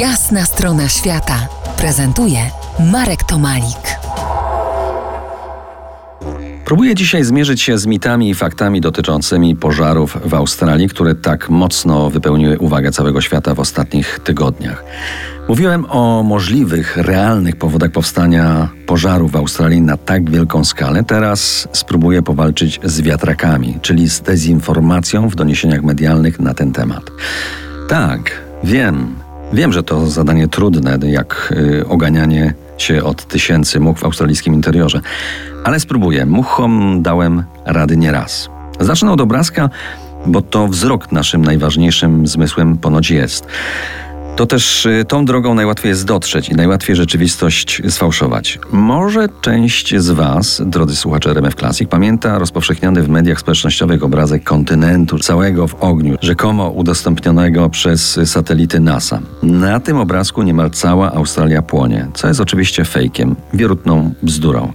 Jasna strona świata prezentuje Marek Tomalik. Próbuję dzisiaj zmierzyć się z mitami i faktami dotyczącymi pożarów w Australii, które tak mocno wypełniły uwagę całego świata w ostatnich tygodniach. Mówiłem o możliwych, realnych powodach powstania pożarów w Australii na tak wielką skalę. Teraz spróbuję powalczyć z wiatrakami, czyli z dezinformacją w doniesieniach medialnych na ten temat. Tak, wiem, wiem, że to zadanie trudne, jak y, oganianie się od tysięcy much w australijskim interiorze. Ale spróbuję. Muchom dałem rady nieraz. Zacznę od obrazka, bo to wzrok naszym najważniejszym zmysłem ponoć jest. To też y, tą drogą najłatwiej jest dotrzeć i najłatwiej rzeczywistość sfałszować. Może część z Was, drodzy słuchacze RMF Classic, pamięta rozpowszechniony w mediach społecznościowych obrazek kontynentu całego w ogniu, rzekomo udostępnionego przez satelity NASA. Na tym obrazku niemal cała Australia płonie, co jest oczywiście fejkiem, wierutną bzdurą.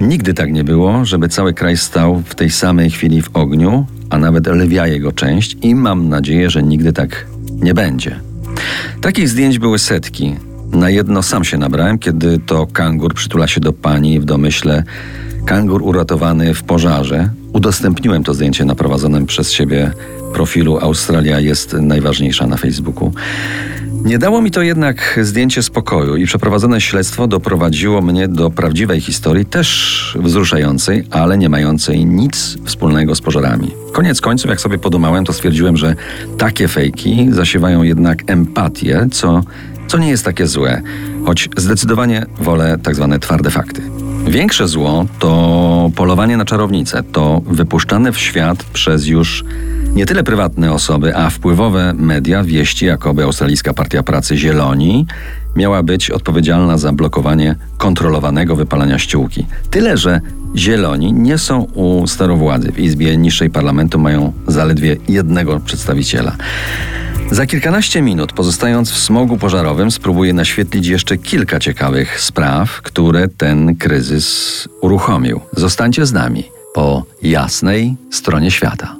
Nigdy tak nie było, żeby cały kraj stał w tej samej chwili w ogniu, a nawet lwia jego część i mam nadzieję, że nigdy tak nie będzie. Takich zdjęć były setki. Na jedno sam się nabrałem, kiedy to kangur przytula się do pani w domyśle kangur uratowany w pożarze. Udostępniłem to zdjęcie na prowadzonym przez siebie profilu Australia jest najważniejsza na Facebooku. Nie dało mi to jednak zdjęcie spokoju i przeprowadzone śledztwo doprowadziło mnie do prawdziwej historii, też wzruszającej, ale nie mającej nic wspólnego z pożarami. Koniec końców, jak sobie podumałem, to stwierdziłem, że takie fejki zasiewają jednak empatię, co, co nie jest takie złe, choć zdecydowanie wolę tak zwane twarde fakty. Większe zło to polowanie na czarownice, to wypuszczane w świat przez już nie tyle prywatne osoby, a wpływowe media wieści, jakoby Australijska Partia Pracy Zieloni miała być odpowiedzialna za blokowanie kontrolowanego wypalania ściółki. Tyle, że Zieloni nie są u starowładzy. W Izbie Niższej Parlamentu mają zaledwie jednego przedstawiciela. Za kilkanaście minut, pozostając w smogu pożarowym, spróbuję naświetlić jeszcze kilka ciekawych spraw, które ten kryzys uruchomił. Zostańcie z nami po jasnej stronie świata.